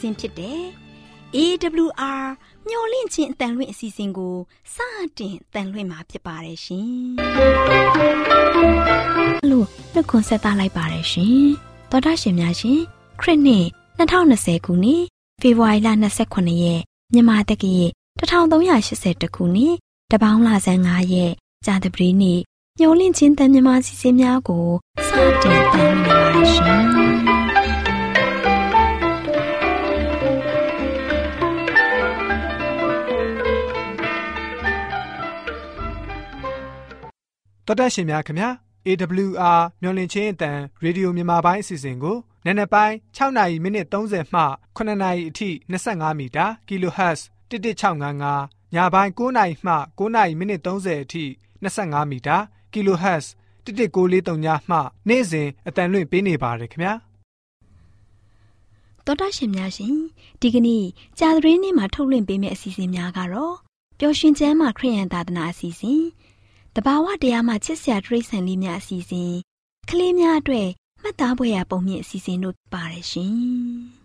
စီအစဉ်ဖြစ်တဲ့ AWR မျော်လင့်ခြင်းအတန်လွင့်အစီအစဉ်ကိုစတင်တန်လွင့်မှာဖြစ်ပါတယ်ရှင်။လို့နှုတ်ခွန်းဆက်သလိုက်ပါတယ်ရှင်။သောတာရှင်များရှင်ခရစ်နှစ်2020ခုနှစ်ဖေဖော်ဝါရီလ29ရက်မြန်မာတက္ကရာ1382ခုနှစ်တပေါင်းလဆန်း9ရက်ကြာသပတေးနေ့ညှို့လင့်ချင်းတန်မြမာစီစဉ်များကိုစတင်တန်နေပါရရှင် တော်တက်ရှင်များခင်ဗျာ AWR မျော်လင့်ချင်းအတန်ရေဒီယိုမြန်မာပိုင်းအစီအစဉ်ကိုနံနက်ပိုင်း6နာရီမိနစ်30မှ9နာရီအထိ25မီတာ kHz 11655ညပိုင်း9နာရီမှ9နာရီမိနစ်30အထိ25မီတာ kHz 11943ညမှနေ့စဉ်အတန်လွင့်ပေးနေပါတယ်ခင်ဗျာတော်တာရှင်များရှင်ဒီကနေ့ကြာသပတေးနေ့မှာထုတ်လွှင့်ပေးမယ့်အစီအစဉ်များကတော့ပျော်ရွှင်ချမ်းမှခရိယန်သာသနာအစီအစဉ် တဘာဝတရားမှချစ်စရာတိရစ္ဆာန်လေးများအစီအစဉ်ကလေးများအတွက်မှတ်သားဖွယ်ရာပုံမြင့်အစီအစဉ်တို့ပါတယ်ရှင်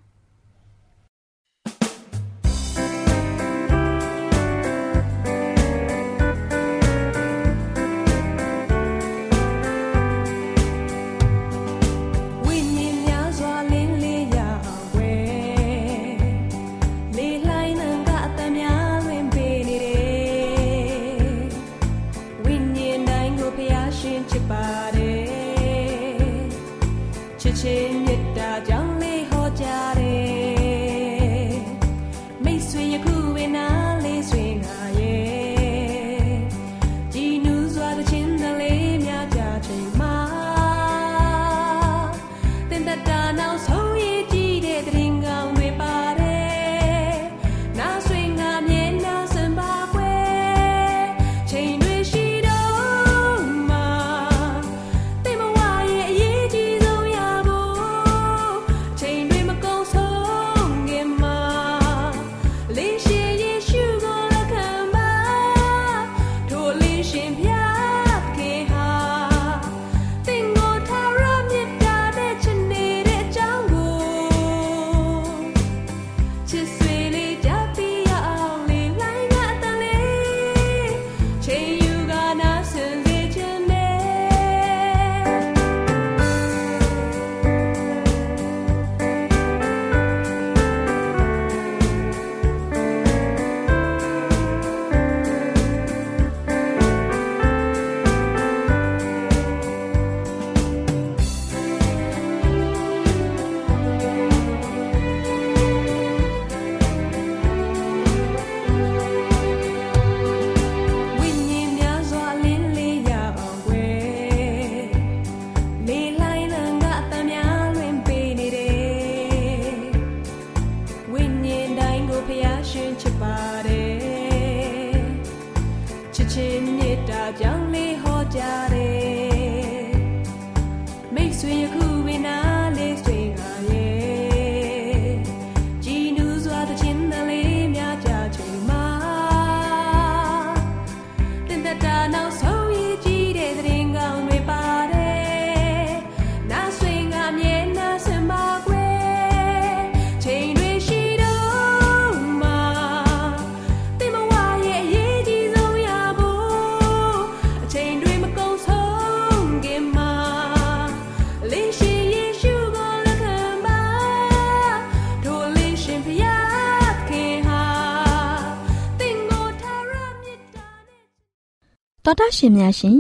တော်တာရှင်များရှင်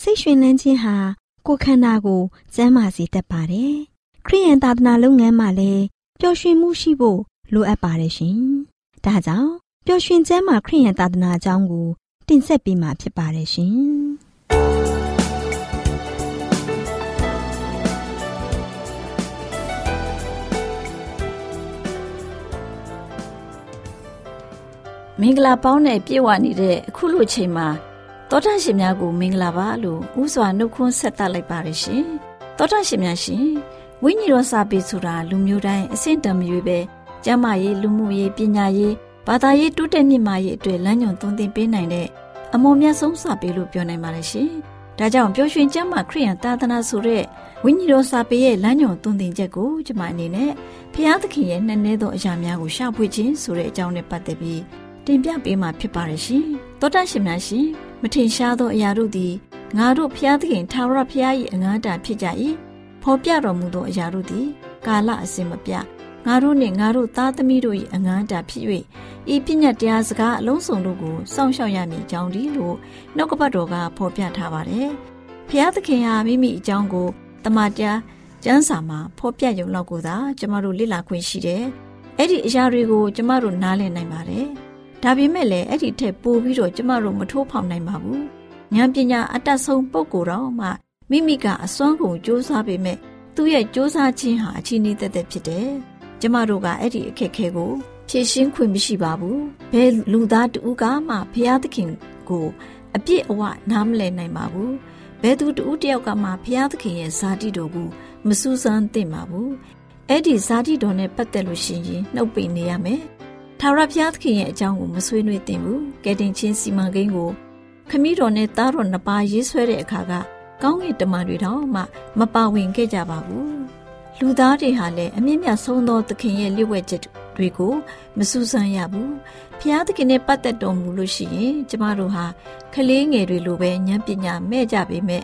စိတ်ရွှင်လန်းခြင်းဟာကိုယ်ခန္ဓာကိုကျန်းမာစေတတ်ပါတယ်။ခရိယန်သာသနာလုပ်ငန်းမှာလည်းပျော်ရွှင်မှုရှိဖို့လိုအပ်ပါတယ်ရှင်။ဒါကြောင့်ပျော်ရွှင်ခြင်းမှာခရိယန်သာသနာအကြောင်းကို တင်ဆက်ပေးမှာဖြစ်ပါတယ်ရှင်။မင်္ဂလာပေါင်းနဲ့ပြည့်ဝနေတဲ့အခုလိုချိန်မှာ တောထရှင်များကိုမင်္ဂလာပါလို့ဥစွာနှုတ်ခွန်းဆက်သလိုက်ပါရရှင်တောထရှင်များရှင်ဝိညာဉ်တော်စာပေဆိုတာလူမျိုးတိုင်းအဆင့်တန်မရွေပဲကျမ်းမာရေးလူမှုရေးပညာရေးဘာသာရေးတိုးတက်မြင့်မားရေးအတွက်လမ်းညွှန်သွန်သင်ပေးနိုင်တဲ့အမွန်မြတ်ဆုံးစာပေလို့ပြောနိုင်ပါတယ်ရှင်ဒါကြောင့်ပျော်ရွှင်ကျမ်းမာခရိယန်သာသနာဆိုတဲ့ဝိညာဉ်တော်စာပေရဲ့လမ်းညွန်သွန်သင်ချက်ကိုကျွန်မအနေနဲ့ဖျားသခင်ရဲ့နှစ်နည်းသောအရာများကိုရှာဖွေခြင်းဆိုတဲ့အကြောင်းနဲ့ပတ်သက်ပြီးတင်ပြပေးမှာဖြစ်ပါတယ်ရှင်။သောတာရှင်များရှင် မထင်ရှားသောအရာတို့သည်ငါတို့ဖျားသခင်ထာဝရဖျား၏အငားတာဖြစ်ကြ၏။ဖော်ပြတော်မူသောအရာတို့သည် ကာလအစဉ်မပြငါတို့နှင့်ငါတို့သားသမီးတို့၏အငားတာဖြစ်၍ဤပညာတရားစကားအလုံးစုံတို့ကိုစောင့်ရှောက်ရမည်ကြောင်းဒီလို့နှုတ်ကပတ်တော်ကဖော်ပြထားပါတယ်။ဖျားသခင်ဟာမိမိအကြောင်းကိုတမန်တရားကျမ်းစာမှာဖော်ပြရုံလောက်ကိုသာကျမတို့လေ့လာခွင့်ရှိတယ်။အဲ့ဒီအရာတွေကိုကျမတို့နားလည်နိုင်ပါတယ်။ ဒါပေမဲ့လည်းအဲ့ဒီထက်ပိုပြီးတော့ကျမတို့မထိုးဖောက်နိုင်ပါဘူး။ဉာဏ်ပညာအတတ်ဆုံးပုံကိုယ်တော်မှမိမိကအစွမ်းကုန်စူးစမ်းပေမဲ့သူ့ရဲ့စူးစမ်းခြင်းဟာအချိန်နည်းသက်သက်ဖြစ်တယ်။ကျမတို့ကအဲ့ဒီအခက်အခဲကိုဖြေရှင်းခွင့်မရှိပါဘူး။ဘယ်လူသားတူကမှဘုရားသခင်ကိုအပြစ်အဝနားမလည်နိုင်ပါဘူး။ဘယ်သူတူတယောက်ကမှဘုရားသခင်ရဲ့ဇာတိတော်ကိုမစူးစမ်းသင့်ပါဘူး။အဲ့ဒီဇာတိတော်နဲ့ပတ်သက်လို့ရှိရင်နှုတ်ပိန်နေရမယ်။ ထာဝရဘုရားသခင်ရဲ့အကြောင်းကိုမဆွေးနွေးသင့်ဘူးကဲတင်ချင်းစီမံကိန်းကိုခမည်းတော်နဲ့သားတော်နှစ်ပါးရေးဆွဲတဲ့အခါကကောင်းကင်တမန်တွေတော့မှမပါဝင်ခဲ့ကြပါဘူးလူသားတွေဟာလည်းအမြင့်မြတ်ဆုံးသောသခင်ရဲ့လျှို့ဝှက်ချက်တွေကိုမစူးစမ်းရဘူးဖျားသခင်နဲ့ပတ်သက်တော်မူလို့ရှိရင်ကျမတို့ဟာကလေးငယ်တွေလိုပဲဉာဏ်ပညာမဲ့ကြပေမဲ့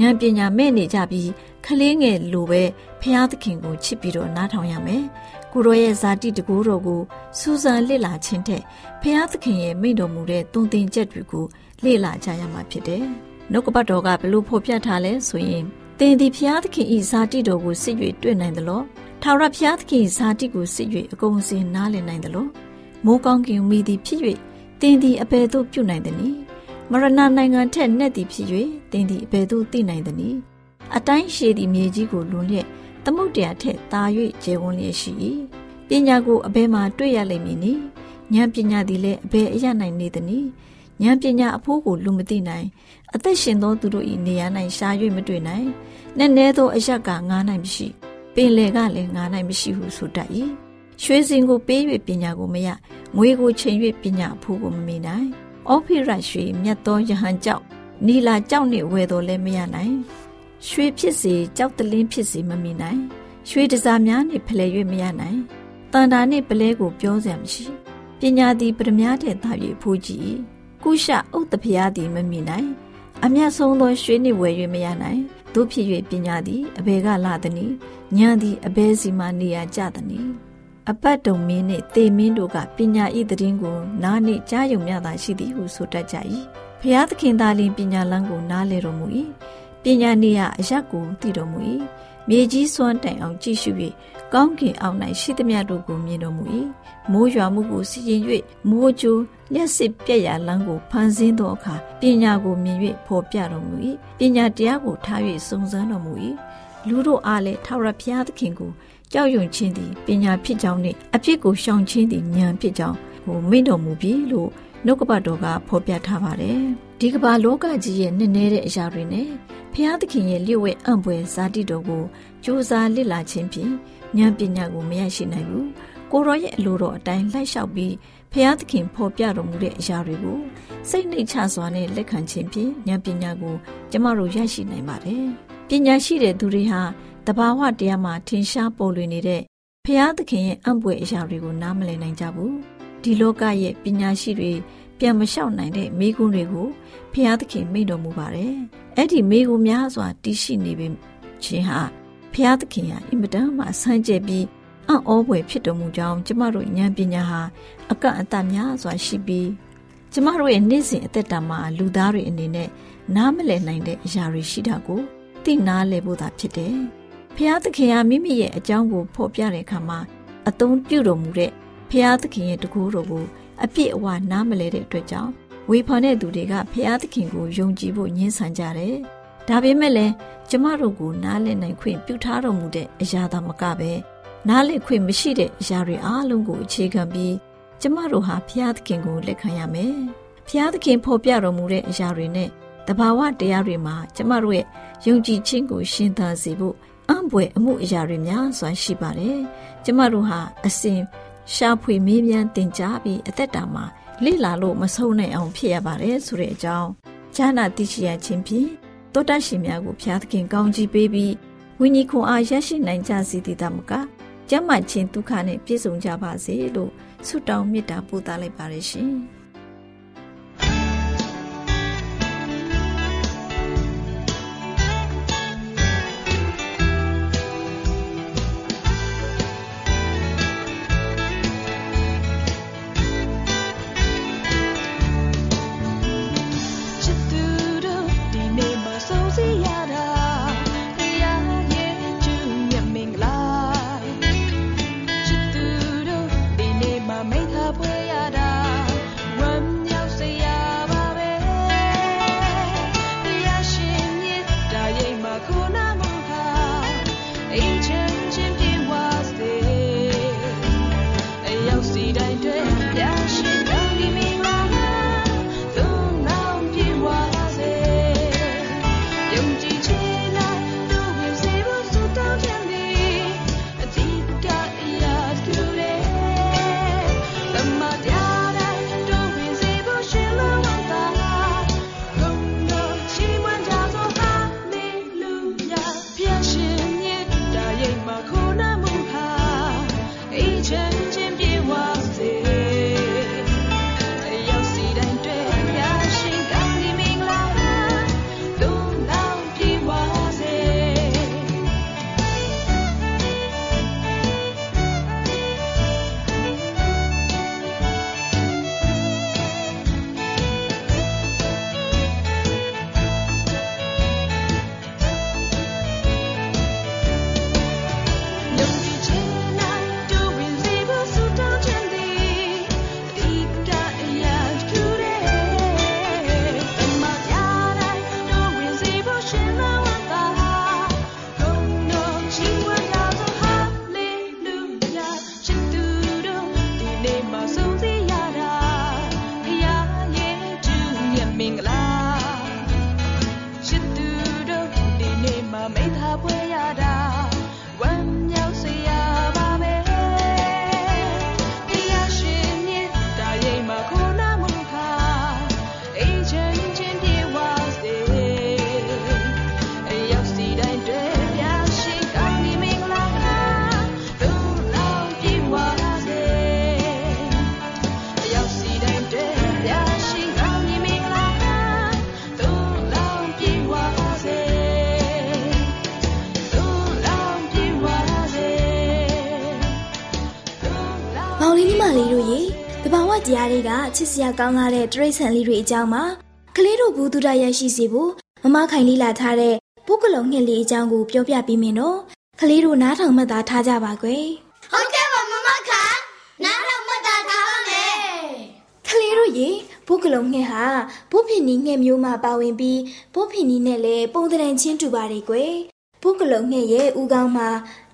ဉာဏ်ပညာမဲ့နေကြပြီးခလေးငယ်လိုပဲဖျားသခင်ကိုချစ်ပြီးတော့နားထောင်ရမယ်။ ကိုရောရဲ့ဇာတိတကူတော်ကိုစူးစမ်းလေ့လာခြင်းထက်ဖျားသခင်ရဲ့မိန့်တော်မူတဲ့တုံသင်ချက်တွေကိုလေ့လာကြရမှာဖြစ်တယ်။နှုတ်ကပတ်တော်ကဘလို့ဖော်ပြထားလဲဆိုရင်သင်ဒီဖျားသခင်ဤဇာတိတော်ကိုစစ်၍တွေ့နိုင်တယ်လို့ထာဝရဖျားသခင်ဇာတိကိုစစ်၍အကုန်စင်နားလည်နိုင်တယ်လို့မိုးကောင်းကင်မိသည်ဖြစ်၍သင်ဒီအဘယ်သို့ပြုနိုင်သနည်းမရဏနိုင်ငံထက်နဲ့သည်ဖြစ်၍သင်သည်အဘယ်သို့သိနိုင်သနည်းအတိုင်းရှည်သည့်မြေကြီးကိုလွန်လျက် သမုတ်တရားထက်သာ၍ကျယ်ဝန်းလျက်ရှိ၏ပညာကိုအဘယ်မှာတွေ့ရလိမ့်မည်နည်းဉာဏ်ပညာသည်လည်းအဘယ်အရနိုင်နေသနည်းဉာဏ်ပညာအဖိုးကိုလူမသိနိုင်အသက်ရှင်သောသူတို့၏နေရာ၌ရှား၍မတွေ့နိုင်နည်းနည်းသောအရက်ကငားနိုင်မရှိပင်လေကလည်းငားနိုင်မရှိဟုဆိုတတ်၏ရွှေစင်ကိုပေး၍ပညာကိုမရငွေကိုချိန်၍ပညာအဖိုးကိုမမေနိုင်အောဖိရရွှေမြတ်သောယဟန်ကြောင့်နီလာကြောင့်နှင့်ဝယ်တော်လည်းမရနိုင် ရွှေဖြစ်စေကြောက်တလင်းဖြစ်စေမမီနိုင်ရွှေတစားများနှင့်ဖလှယ်၍မရနိုင်တန်တာနှင့်ပလဲကိုပြောစရာမရှိပညာသည်ပရမများတဲ့သာ၍ဖူးကြည့်ကုရှဥတ္တဖျားသည်မမီနိုင်အမျက်ဆုံးသောရွှေနှင့်ဝယ်၍မရနိုင်တို့ဖြစ်၍ပညာသည်အဘယ်ကလာသနည်းဉာဏ်သည်အဘယ်စီမှနေရာကျသနည်းအပတ်တုံမင်းနှင့်တေမင်းတို့ကပညာဤတည်င်းကိုနားနှင့်ကြားယုံမျှသာရှိသည်ဟုဆိုတတ်ကြ၏ဖျားသခင်သားလင်ပညာလန်းကိုနားလေတော်မူ၏ ပညာနေရအရက်ကိုသိတော်မူ၏မြေကြီးစွမ်းတိုင်အောင်ကြည့်ရှု၍ကောင်းကင်အောက်၌ရှိသမျှတို့ကိုမြင်တော်မူ၏မိုးရွာမှုကိုစီရင်၍မိုးကြိုးလျှက်စစ်ပြက်ရလန်းကိုဖန်ဆင်းသောအခါပညာကိုမြင်၍ဖော်ပြတော်မူ၏ပညာတရားကိုထား၍စုံစမ်းတော်မူ၏လူတို့အားလည်းထာဝရဘုရားသခင်ကိုကြောက်ရွံ့ခြင်းသည်ပညာဖြစ်ကြောင်းနှင့်အဖြစ်ကိုရှောင်ခြင်းသည်ဉာဏ်ဖြစ်ကြောင်းကိုမိန့်တော်မူပြီလို့နှုတ်ကပတ်တော်ကဖော်ပြထားပါတယ် ဒီကမ္ဘာလောကကြီးရဲ့နည်းနည်းတဲ့အရာတွေနဲ့ဖျားသခင်ရဲ့လျှို့ဝှက်အံ့ဖွယ်ဇာတိတော်ကိုစူးစမ်းလစ်လာခြင်းဖြင့်ဉာဏ်ပညာကိုမရရှိနိုင်ဘူးကိုရောရဲ့အလိုတော်အတိုင်းလိုက်လျှောက်ပြီးဖျားသခင်ဖော်ပြတော်မူတဲ့အရာတွေကိုစိတ်နှိတ်ချစွာနဲ့လက်ခံခြင်းဖြင့်ဉာဏ်ပညာကိုကျမတို့ရရှိနိုင်ပါတယ်ပညာရှိတဲ့သူတွေဟာတဘာဝတရားမှာထင်ရှားပေါ်လွင်နေတဲ့ဖျားသခင်ရဲ့အံ့ဖွယ်အရာတွေကိုနားမလည်နိုင်ကြဘူးဒီလောကရဲ့ပညာရှိတွေ ပြန်မလျှောက်နိုင်တဲ့မိကွန်းတွေကိုဖျားသခင်မိန့်တော်မူပါတယ်အဲ့ဒီမိကွန်းများစွာတည်ရှိနေပေခြင်းဟာဖျားသခင်ဟာအင်မတန်မှဆန်းကျက်ပြီးအံ့ဩဖွယ်ဖြစ်တော်မူကြောင်းကျမတို့ဉာဏ်ပညာဟာအကန့်အသတ်များစွာရှိပြီးကျမတို့ရဲ့နေ့စဉ်အသက်တာမှာလူသားတွေအနေနဲ့နားမလည်နိုင်တဲ့အရာတွေရှိတာကိုသိနာလည်ဖို့သာဖြစ်တယ်။ဖျားသခင်ဟာမိမိရဲ့အကြောင်းကိုဖော်ပြတဲ့အခါမှာအသုံးပြုတော်မူတဲ့ဖျားသခင်ရဲ့တကူတော်ကို အပြည့်အဝနားမလဲတဲ့အတွက်ကြောင့်ဝေဖန်တဲ့သူတွေကဖျားသခင်ကိုယုံကြည်ဖို့ညှင်းဆန်ကြတယ်။ဒါပေမဲ့လည်းကျမတို့ကိုနားလည်နိုင်ခွင့်ပြုထားတော်မူတဲ့အရာသာမကပဲနားလည်ခွင့်မရှိတဲ့အရာတွေအားလုံးကိုအခြေခံပြီးကျမတို့ဟာဖျားသခင်ကိုလက်ခံရမယ်။ဖျားသခင်ဖော်ပြတော်မူတဲ့အရာတွေနဲ့တဘာဝတရားတွေမှာကျမတို့ရဲ့ယုံကြည်ခြင်းကိုရှင်သန်စေဖို့အံ့ဖွယ်အမှုအရာတွေများစွာရှိပါတယ်။ကျမတို့ဟာအစဉ် ရှာဖွေမေးမြန်းတင်ကြားပြီးအသက်တာမှာလေ့လာလို့မဆုံးနိုင်အောင်ဖြစ်ရပါတယ်ဆိုတဲ့အကြောင်းဈာနာသိရှိရခြင်းဖြင့်ဖတောတတ်ရှင်များကိုဖျားသခင်ကောင်းချီးပေးပြီးဝိညာဉ်ခွန်အားရရှိနိုင်ကြစေတည်တမကကျမ်းမာခြင်းဒုက္ခနဲ့ပြည့်စုံကြပါစေလို့ဆုတောင်းမေတ္တာပို့သလိုက်ပါရရှင်။။ စ်စရာကောင်းလာတဲ့တရိษံလေးတွေအကြောင်းမှာကလေးတို့ဘူးတုဒရရှိစေဖို့မမခိုင်လေးလာထားတဲ့ပုဂ္ဂလုံငှက်လေးအကြောင်းကိုပြောပြပေးမယ်နော်။ကလေးတို့နားထောင်မှတ်သားထားကြပါကွယ်။ဟုတ်ကဲ့ပါမမခါနားတော့မတ်တာထားပါမယ်ကလေးတို့ရေဘုကလုံငှက်ဟာဘုဖင်နီငှက်မျိုးမှာပါဝင်ပြီးဘုဖင်နီနဲ့လည်းပုံသဏ္ဍာန်ချင်းတူပါတယ်ကွယ်ဘုကလုံငှက်ရဲ့ဥကောင်းမှာ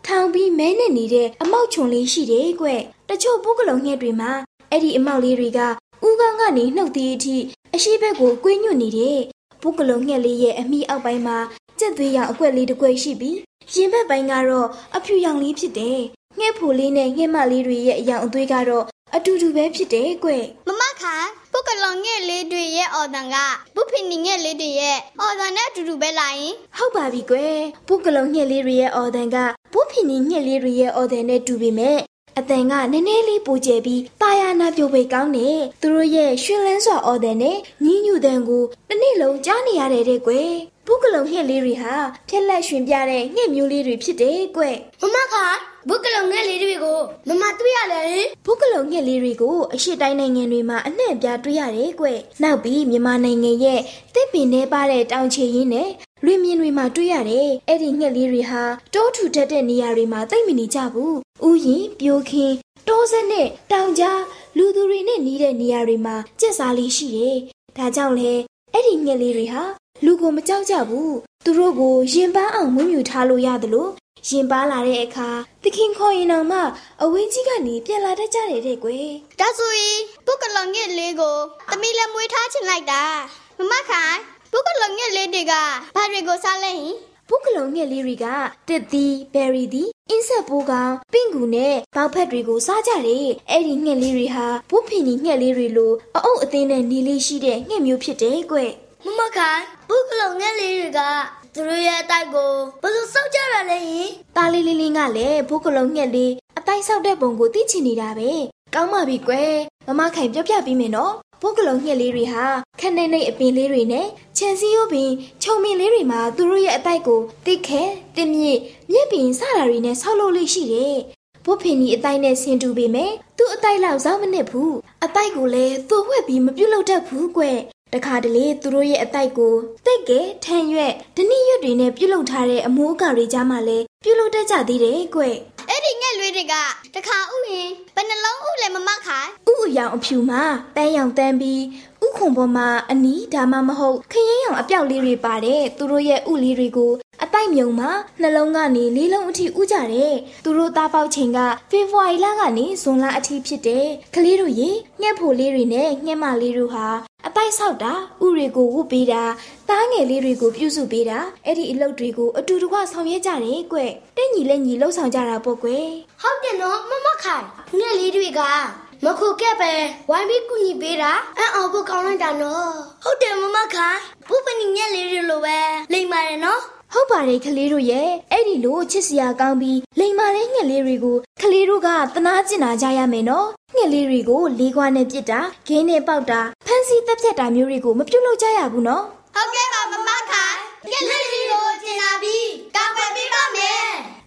ထောင်ပြီးမဲနဲ့နေတဲ့အမောက်ချုံလေးရှိတယ်ကွယ်တချို့ဘုကလုံငှက်တွေမှာအဲ့ဒီအမောက်လေးတွေက ဥကောင်းကနေနှုတ်သေးအထိအရှိဘက်ကိုကွေးညွတ်နေတဲ့ဘုကလုံငှက်လေးရဲ့အမိအောက်ပိုင်းမှာကြက်သွေးရောင်အကွက်လေးတစ်ကွက်ရှိပြီးရင်ဘက်ပိုင်းကတော့အဖြူရောင်လေးဖြစ်တယ်ငှက်ဖိုလေးနဲ့ငှက်မလေးတွေရဲ့အယောင်အသွေးကတော့အတူတူပဲဖြစ်တယ်ကွယ်မမခါပုတ်ကလောင်ငယ်လေးတွေရဲ့အော်တန်ကဘုဖင်နေငယ်လေးတွေရဲ့အော်တန်နဲ့အတူတူပဲလာရင်ဟုတ်ပါပြီကွယ်ဘုကလုံညှက်လေးတွေရဲ့အော်တန်ကဘုဖင်နီညှက်လေးတွေရဲ့အော်တန်နဲ့တူပေမဲ့ အတန်ကနည်းနည်းလေးပိုကျပြီးတာယာနာပြိုပေကောင်းနေသူတို့ရဲ့ရွှင်လန်းစွာအော်တန်နဲ့ညီးညူတန်ကိုတစ်နေ့လုံးကြားနေရတဲ့တဲ့ကွယ်ဘုကလုံညှက်လေးတွေဟာဖြက်လက်ရွှင်ပြတဲ့ညှက်မျိုးလေးတွေဖြစ်တယ်ကွယ်မမခါဘုတ်ကလောင်ငယ်လေးတွေကိုမမတွေ့ရတယ်ဘုကလုံညှက်လေးတွေကိုအရှိတိုင်းနိုင်ငံတွေမှာအနှံ့ပြားတွေ့ရတယ်ကွ။နောက်ပြီးမြန်မာနိုင်ငံရဲ့တစ်ပင်ထဲပါတဲ့တောင်ချေရင်းနဲ့ လွင်မြင်တွေမှာတွေ့ရတယ်။အဲ့ဒီငှက်လေးတွေဟာတိုးထူထက်တဲ့နေရာတွေမှာသိမ့်မနေကြဘူး။ဥယျင်ပြိုခင်းတိုးစက်နဲ့တောင်ကြားလူသူတွေနဲ့နီးတဲ့နေရာတွေမှာကြက်စားလေးရှိတယ်။ဒါကြောင့်လေအဲ့ဒီငှက်လေးတွေဟာလူကိုမကြောက်ကြဘူး။သူတို့ကိုရင်ပန်းအောင်မွေးမြူထားလို့ရတယ်လို့ရင်ပါလာတဲ့အခါသခင်ခေါ်ရင်တော့မှအဝေးကြီးကနေပြန်လာတတ်ကြတယ်တဲ့ကွယ်ဒါဆိုရင်ဘုတ်ကလောင်ငယ်လေးကိုသမီးလည်းမွေးထားချင်လိုက်တာမမခါ ဘုတ်ကလောင်ငယ်လေးတွေကဘာတွေကိုစားလဲဟင်ဘုကလုံငှက်လေးတွေကတစ်သီးဘယ်ရီသီးအင်းဆက်ပိုးကောင်ပင့်ကူနဲ့ပေါက်ဖက်တွေကိုစားကြတယ်အဲ့ဒီငှက်လေးတွေဟာဘုဖင်ကြီးငှက်လေးတွေလိုအအုပ်အသင်းနဲ့နေလေးရှိတဲ့ငှက်မျိုးဖြစ်တယ်ကွမမခိုင်ပုကလုံငယ်လေးတွေကသူတို့ရဲ့အတိုက်ကိုဘယ်လိုစောက်ကြရလဲယင်။သားလေးလေးလေးကလည်းဘိုးကလုံးငှက်လေးအတိုင်းဆောက်တဲ့ပုံကိုသိချင်နေတာပဲ။ကောင်းပါပြီကွယ်။မမခိုင်ပြောပြပေးမယ်နော်။ ဘိုးကလုံးငှက်လေးတွေဟာခက်နေနေအပင်လေးတွေနဲ့ခြံစည်းရိုးပင်ခြုံပင်လေးတွေမှာသူတို့ရဲ့အတိုက်ကိုတိတ်ခဲတင်မြင့်မြင့်ပင်စတာတွေနဲ့ဆောက်လို့လေးရှိတယ်။ဘိုးဖင်ကြီးအတိုက်နဲ့ဆင်တူပေမဲ့သူ့အတိုက်လောက်စောင်းမနစ်ဘူး။အတိုက်ကိုလည်းသူ့ဝှက်ပြီးမပြုတ်လို့တတ်ဘူးကွယ်။တခါတလေသူတို့ရဲ့အတိုက်ကိုတိတ်ကဲထန်ရွက်ဒနိရွက်တွေနဲ့ပြုတ်လုထားတဲ့အမိုးအကာတွေကြားမှာလည်းပြုတ်လုတတ်ကြသေးတယ်ကွ အဲ့ဒီငယ်လေးတွေကတခါဥရင်ဘယ်နှလုံးဥလဲမမခိုင်ဥအယောင်အဖြူမှာပန်းရောင်တန်းပြီး ဥခုံပေါ်မှာအနီးဒါမှမဟုတ်ခရင်ရောင်အပြောက်လေးတွေပါတဲ့သူတို့ရဲ့ဥလေးတွေကိုအတိုက်မြုံမှာနှလုံးကနေလေးလုံးအထိဥကြတယ်သူတို့သားပေါက်ချိန်ကဖေဖော်ဝါရီလကနေဇွန်လအထိဖြစ်တယ်ကလေးတို့ရေငှက်ဖို့လေးတွေနဲ့ငှက်မလေးတို့ဟာအတိုက်ဆောက်တာဥတွေကိုဝုတ်ပေးတာသားငယ်လေးတွေကိုပြုစုပေးတာအဲ့ဒီအလုပ်တွေကိုအတူတကွဆောင်ရွက်ကြတယ်ကွတဲ့ညီလက်ညီလှုပ်ဆောင်ကြတာပေါ့ကွယ်ဟုတ်တယ်နော်မမခိုင်ငယ်လေးတွေက မခုကက်ပဲဝိုင်းပြီးကူညီပေးတာအံ့အောင်ဖို့ကောင်းလိုက်တာနော်ဟုတ်တယ်မမခိုင်ဘုပနီငယ်လေးတွေလိုပဲလိမ့်ပါတယ်နော်ဟုတ်ပါတယ်ကလေးတို့ရဲ့အဲ့ဒီလိုချစ်စရာကောင်းပြီးလိမ်မာတဲ့ငှက်လေးတွေကိုကလေးတို့ကသနာကျင်နာကြရမယ်နော်ငှက်လေးတွေကိုလေးခွားနဲ့ပြစ်တာဂင်းနဲ့ပေါက်တာဖမ်းဆီးတပ်ဖြတ်တာမျိုးတွေကိုမပြုတ်လို့ကြရဘူးနော်ဟုတ်ကဲ့ပါမမခိုင်ငယ်လေးတွေကိုကျင်လာပြီးကောက်ွယ်ပေးပါမယ်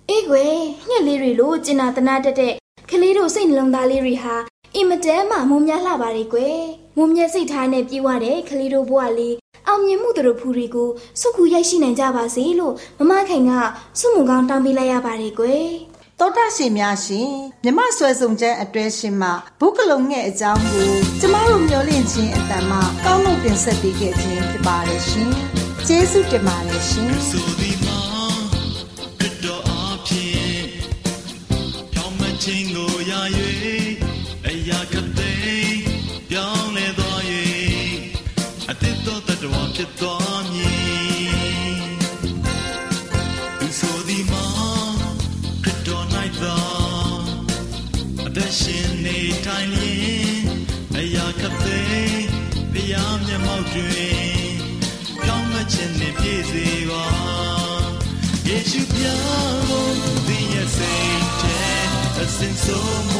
အေးကွယ်ငှက်လေးတွေလိုကျင်နာသနာတတ်တဲ့ကလေးတို့စိတ်နှလုံးသားလေးတွေဟာ အင်မတန်မှမုံများလှပါတယ်ကွယ်မုံမြတ်စိတ်ထားနဲ့ပြေးဝတဲ့ကလေးတို့ဘဝလေးအောင်မြင်မှုတို့ဖူတွေကိုစုခုရိုက်ရှိနိုင်ကြပါစေလို့မမခိုင်ကစုမုံကောင်းတောင်းပေးလိုက်ရပါတယ်ကွယ်တောတာရှင်များရှင်မြမဆွဲဆောင်ချက်အတွဲရှင်မှဘုကလုံငဲ့အကြောင်းကိုကျမတို့မျှဝင့်ခြင်းအတန်မှကောင်းလို့တင်ဆက်ပေးခဲ့ခြင်းဖြစ်ပါတယ်ရှင်ကျေးဇူးတင်ပါတယ်ရှင် ယေရှုပြား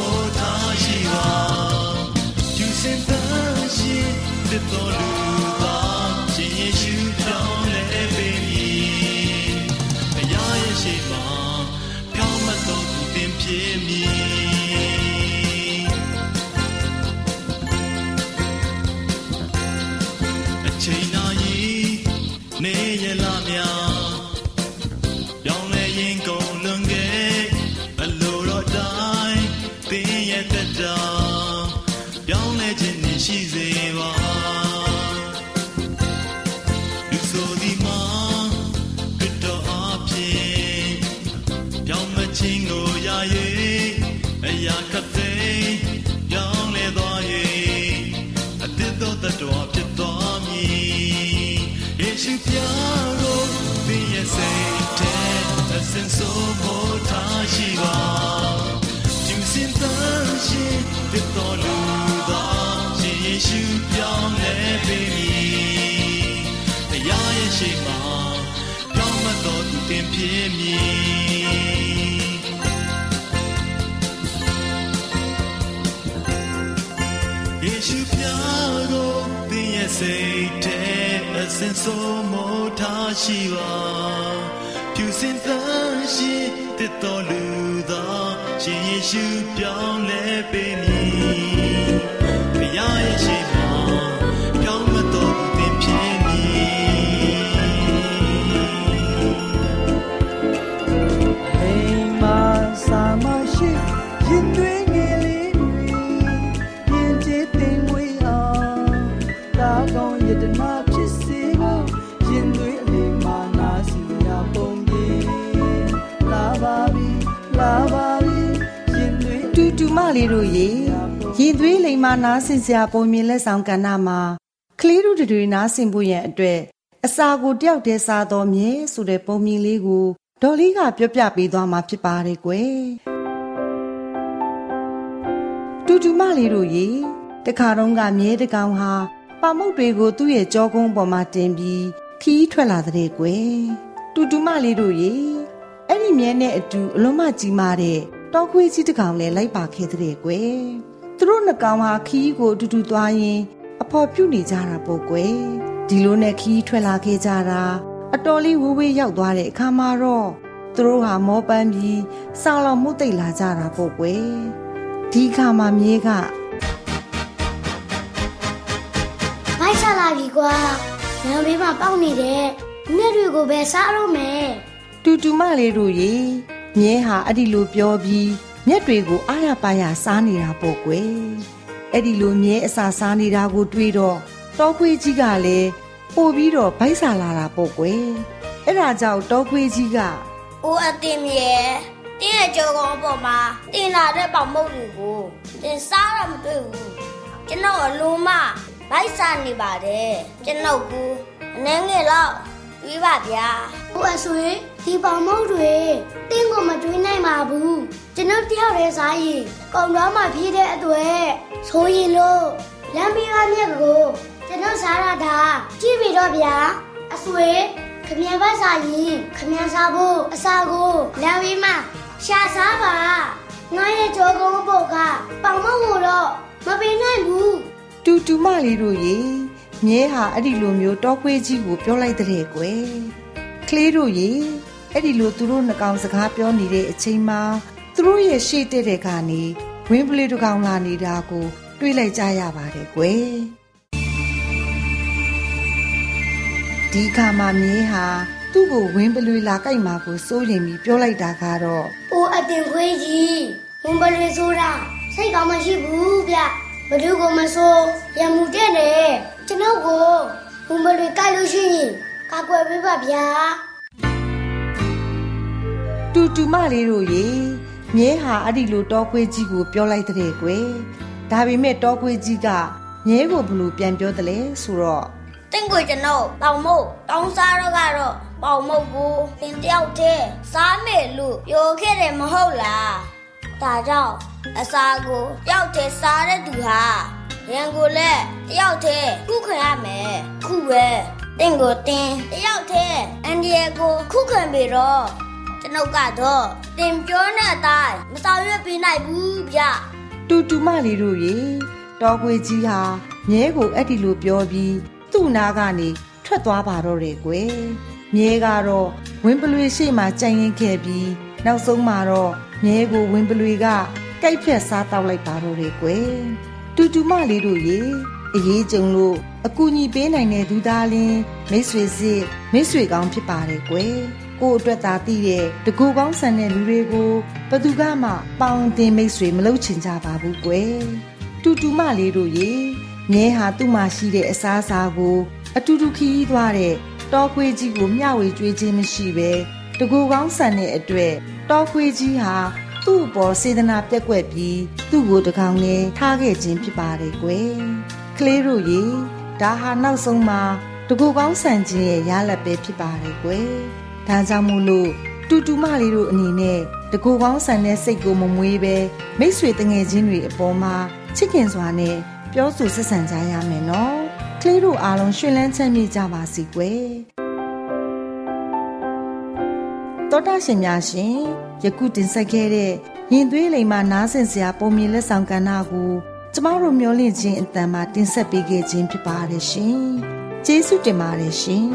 ရှင်ယေရှုပြောင်းလဲပေးမည်တရားရဲ့ရှိမှာပြောင်းမတော်သူတင်ဖြစ်မည်ယေရှုပြားကိုသင်ရဲ့စိတ်ထဲအစဉ်ဆုံးမို့ထားရှိပါဖြူစင်သန့်ရှိတဲ့တော်လူသာရှင်ယေရှုပြောင်းလဲပေးမည် လာပါပြီရင်တွင်တူတူမလေးတို့ရေရင်သွေးလိမ်မာနားဆင်စရာပုံမြင်လက်ဆောင်ကဏ္ဍမှာကလေးတို့တွေနားဆင်ဖို့ရန်အတွက်အစာကိုတယောက်တည်းစားတော်မြဲဆိုတဲ့ပုံမြင်လေးကိုဒေါ်လေးကပြောပြပေးသွားမှာဖြစ်ပါတယ်ကွယ်တူတူမလေးတို့ရေတခါတော့ကမြဲတကောင်ဟာပပါမုတ်တွေကိုသူ့ရဲ့ကြောကုန်းပေါ်မှာတင်ပြီးခီးထွက်လာတဲ့ကွယ်တူတူမလေးတို့ရေ အဲ့ဒီမြဲနဲ့အတူအလုံးမကြီးမားတဲ့တောခွေးကြီးတစ်ကောင်လည်းလိုက်ပါခဲ့တဲ့ကွယ်သူတို့နှစ်ကောင်ဟာခီးကိုအတူတူသွားရင်အဖော်ပြုတ်နေကြတာပေါ့ကွယ်ဒီလိုနဲ့ခီးထွက်လာခဲ့ကြတာအတော်လေးဝေးဝေးရောက်သွားတဲ့အခါမှာတော့သူတို့ဟာမောပန်းပြီးစောင်းလောင်မှုတ်တိတ်လာကြတာပေါ့ကွယ်ဒီခါမှာမြေးကဘိုက်ချလာပြီကွာလမ်းဘေးမှာပေါက်နေတဲ့ငှက်တွေကိုပဲစားတော့မယ် တူတူမလေးတို့ရေမြဲဟာအဲ့ဒီလိုပြောပြီးမျက်တွေကိုအားရပါရစားနေတာပေါ့ကွယ်အဲ့ဒီလိုမြဲအစာစားနေတာကိုတွေးတော့တောခွေးကြီးကလည်းပို့ပြီးတော့ဗိုက်ဆာလာတာပေါ့ကွယ်အဲ့ဒါကြောင့်တောခွေးကြီးက။အိုးအတင်မြဲတင်းရဲ့ကြောကောင်အပေါ်မှာတင်လာတဲ့ပေါင်မုတ်တွေကိုတင်စားရမတွေ့ဘူး။ကျွန်တော်အလုံးမဘိုက်စားနေပါတယ်။ကျွန်တော်ကူအနေငယ် တော့ပြီးပါဗျာ။ဟုတ်အဆွေဒီပေါင်မုတ်တွေတင်းကိုမတွေးနိုင်ပါဘူး။ကျွန်တော်တယောက်တည်းစားရင်ကောင်တော့မှပြေးတဲ့အတွေ့ဆိုရင်လို့လမ်းပြီးကမြက်ကိုကျွန်တော်စားရတာကြည့်ပြီတော့ဗျာ။အဆွေခမရပါစားရင်ခမရစားဖို့အစာကိုလမ်းဝေးမှာရှာစားပါငါရဲ့ကြောကုန်းပုတ်ကပေါင်မကိုတော့မပေးနိုင်ဘူးတူတူမလေးတို့ရေ မြဲဟာအဲ့ဒီလိုမျိုးတောခွေးကြီးကိုပြောလိုက်တဲ့ကွယ်ကလေးတို့ရေအဲ့ဒီလိုသူတို့နှကောင်စကားပြောနေတဲ့အချိန်မှာသူတို့ရဲ့ရှေ့တဲ့တဲ့ကနေဝင်းပလေးတစ်ကောင်လာနေတာကို တွေးလိုက်ကြရပါတယ်ကွယ်ဒီခါမှမြဲဟာသူ့ကိုဝင်းပလွေလာကြိုက်မှာကိုစိုးရင်ပြီးပြောလိုက်တာကတော့။အိုအတင်ခွေးကြီးဝင်ပလွေဆိုတာစိတ်ကောင်းမရှိဘူးဗျ။ဘယ်သူကမဆိုးရမှုတဲ့တယ် ကျွန်တော်ကိုဝင်ပလွေကြိုက်လို့ရှိရင်ကာကွယ်ပေးပါဗျာတူတူမလေးတို့ရေမြဲဟာအဲ့ဒီလိုတောခွေးကြီးကိုပြောလိုက်တဲ့ကွယ်ဒါပေမဲ့တောခွေးကြီးကမြဲကိုဘလို့ပြန်ပြောတယ်လဲဆိုတော့။တင့်ကိုကျွန်တော်ပေါင်မုတ်တောင်းစားတော့ကတော့ပေါင်မုတ်ကိုတင်တယောက်တည်းစားမယ်လို့ပြောခဲ့တယ်မဟုတ်လား။ဒါကြောင့်အစာကိုတယောက်တည်းစားတဲ့သူဟာ ရန်ကိုလည်းတယောက်တည်းခုခံရမယ်။ခုပဲတင့်ကိုတင်တယောက်တည်းအန်ဒီယေကိုခုခံပြီးတော့ကျွန်ုပ်ကတော့တင်ပြောတဲ့အတိုင်းမဆောင်ရွက်ပေးနိုင်ဘူးဗျ။တူတူမလေးတို့ရေတောခွေးကြီးဟာမြဲကိုအဲ့ဒီလိုပြောပြီးသူ့နာကနေထွက်သွားပါတော့တယ်ကွယ်မြဲကတော့ဝင်းပလွေရှိမှကြိုင်ရင်ခဲ့ပြီးနောက်ဆုံးမှာတော့မြဲကိုဝင်းပလွေကကြိုက်ဖြက်စားတောက်လိုက်ပါတော့တယ်ကွယ် တူတူမလေးတို့ရေအရေးကြုံလို့အကူအညီပေးနိုင်တဲ့သူသားလင်းမိတ်ဆွေစစ်မိတ်ဆွေကောင်းဖြစ်ပါတယ်ကွယ်ကို့အတွက်သာတည်တဲ့တကူကောင်းဆန်တဲ့လူတွေကိုဘယ်သူကမှပေါင်းတင်မိတ်ဆွေမလုပ်ချင်ကြပါဘူးကွယ်တူတူမလေးတို့ရေမြဲဟာသူ့မှာရှိတဲ့အစားအစာကို အတူတူခီးသွားတဲ့တောခွေးကြီးကိုမျှဝေကျွေးခြင်းမရှိပဲတကူကောင်းဆန်တဲ့အတွက်တောခွေးကြီးဟာ သူ့အပေါ်စေတနာပြက်ကွက်ပြီးသူ့ကိုတကောင်နဲ့ထားခဲ့ခြင်းဖြစ်ပါတယ်ကွယ်ကလေးတို့ရေဒါဟာနောက်ဆုံးမှာတကူကောင်းဆန်ခြင်းရဲ့ရလဒ်ပဲဖြစ်ပါတယ်ကွယ်ဒါကြောင့်မို့လို့တူတူမလေးတို့အနေနဲ့တကူကောင်းဆန်တဲ့စိတ်ကိုမမွေးပဲမိတ်ဆွေတငယ်ချင်းတွေအပေါ်မှာချစ်ခင်စွာနဲ့ပြောဆိုဆက်ဆံကြရမယ်နော်ကလေးတို့အားလုံးရှင်လန်းချမ်းမြေ့ကြပါစီကွယ် တောတာရှင်များရှင်ယခုတင်ဆက်ခဲ့တဲ့ရင်သွေးလိမ်မာနားဆင်စရာပုံမြင်လက်ဆောင်ကဏ္ဍကိုကျမတို့မျှဝင့်ခြင်းအတန်မှာတင်ဆက်ပေးခဲ့ခြင်းဖြစ်ပါတယ်ရှင်ကျေးဇူးတင်ပါတယ်ရှင်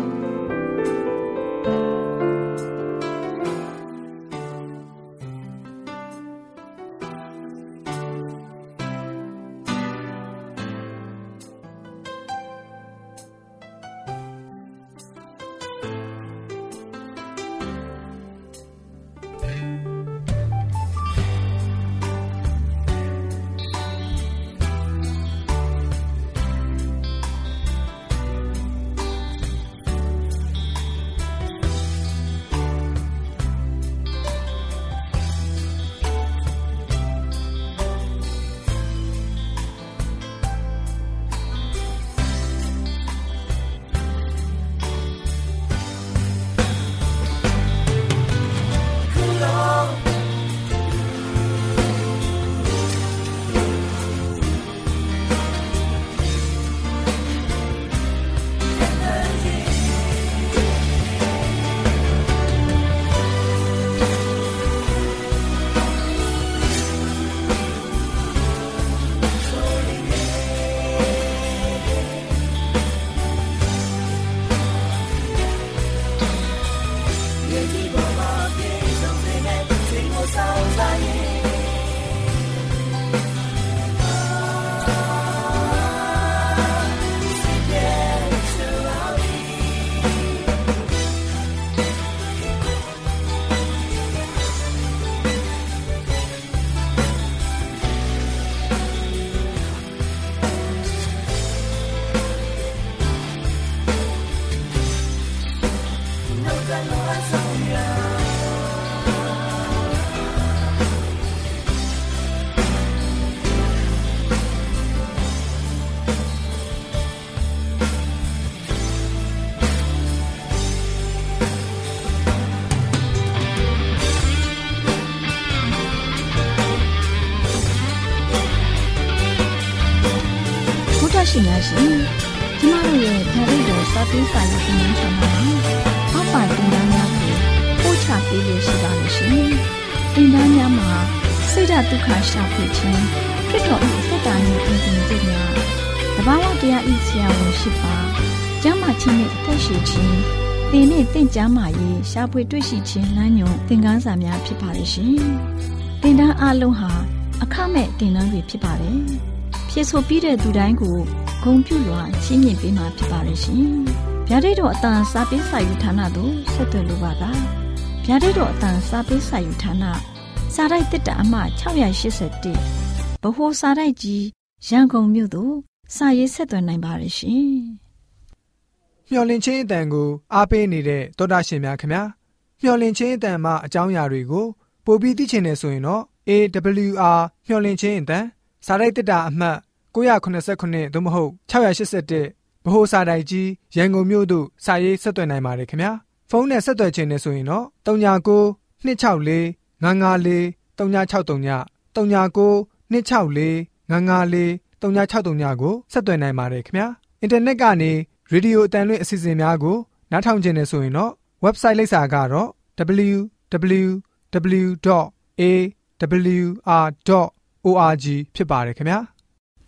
ရှင်ကျမတို့ရဲ့ဓာတ်ရိုးစာပေးစာရေးတင်နန်းဌာနမှာအောက်ပါတင်ဒားများကိုပို့ချပေးလို့ရှိပါတယ်ရှင်တင်ဒားများမှာဆိဒ္ဓတုခရှာဖွေခြင်းခရစ်တော်၏အသက်တာနှင့်ပြင်ဆင်ခြင်းများတဘာဝတရားဤဆရာဝန်ရှိပါကျမ်းမာခြင်းနှင့်အသက်ရှိခြင်းသင်နှင့်တင့်ကြမာရေးရှားပွေတွေ့ရှိခြင်းလမ်းညွန်သင်ခန်းစာများဖြစ်ပါလိမ့်ရှင်။သင်တန်းအလုံးဟာအခမဲ့သင်တန်းတွေဖြစ်ပါတယ်။ဖြစ်ဆိုပြီးတဲ့သူတိုင်းကို ဂုံပြုလွှာရှင်းမြင်ပေးမှာဖြစ်ပါလိမ့်ရှင်။ဗျာဒိတ်တော်အတန်စာပေးစာယူဌာနသို့ဆက်သွယ်လိုပါကဗျာဒိတ်တော်အတန်စာပေးစာယူဌာနစာရိုက်တစ်တာအမှ681ဗဟိုစာရိုက်ကြီးရန်ကုန်မြို့သို့စာရေးဆက်သွယ်နိုင်ပါတယ်ရှင်။မျော်လင့်ခြင်းအတန်ကိုအားပေးနေတဲ့တောတာရှင်များခင်ဗျာမျော်လင့်ခြင်းအတန်မှာအကြောင်းအရာတွေကိုပို့ပြီးသိချင်နေဆိုရင်တော့ AWR မျော်လင့်ခြင်းအတန်စာရိုက်တက်တာအမှတ် 989သို့မဟုတ်681ဗဟိုစာတိုင်ကြီးရန်ကုန်မြို့သို့စာရေးဆက်သွယ်နိုင်ပါတယ်ခင်ဗျာဖုန်းနဲ့ဆက်သွယ်ခြင်းနဲ့ဆိုရင်တော့39 264 954 3963 39 264 954 3963ကိုဆက်သွယ်နိုင်ပါတယ်ခင်ဗျာအင်တာနက်ကနေရေဒီယိုအတန်လွင့်အစီအစဉ်များကိုနားထောင်ခြင်းနဲ့ဆိုရင်တော့ website လိပ်စာကတော့ www.awr.org ဖြစ်ပါတယ်ခင်ဗျာ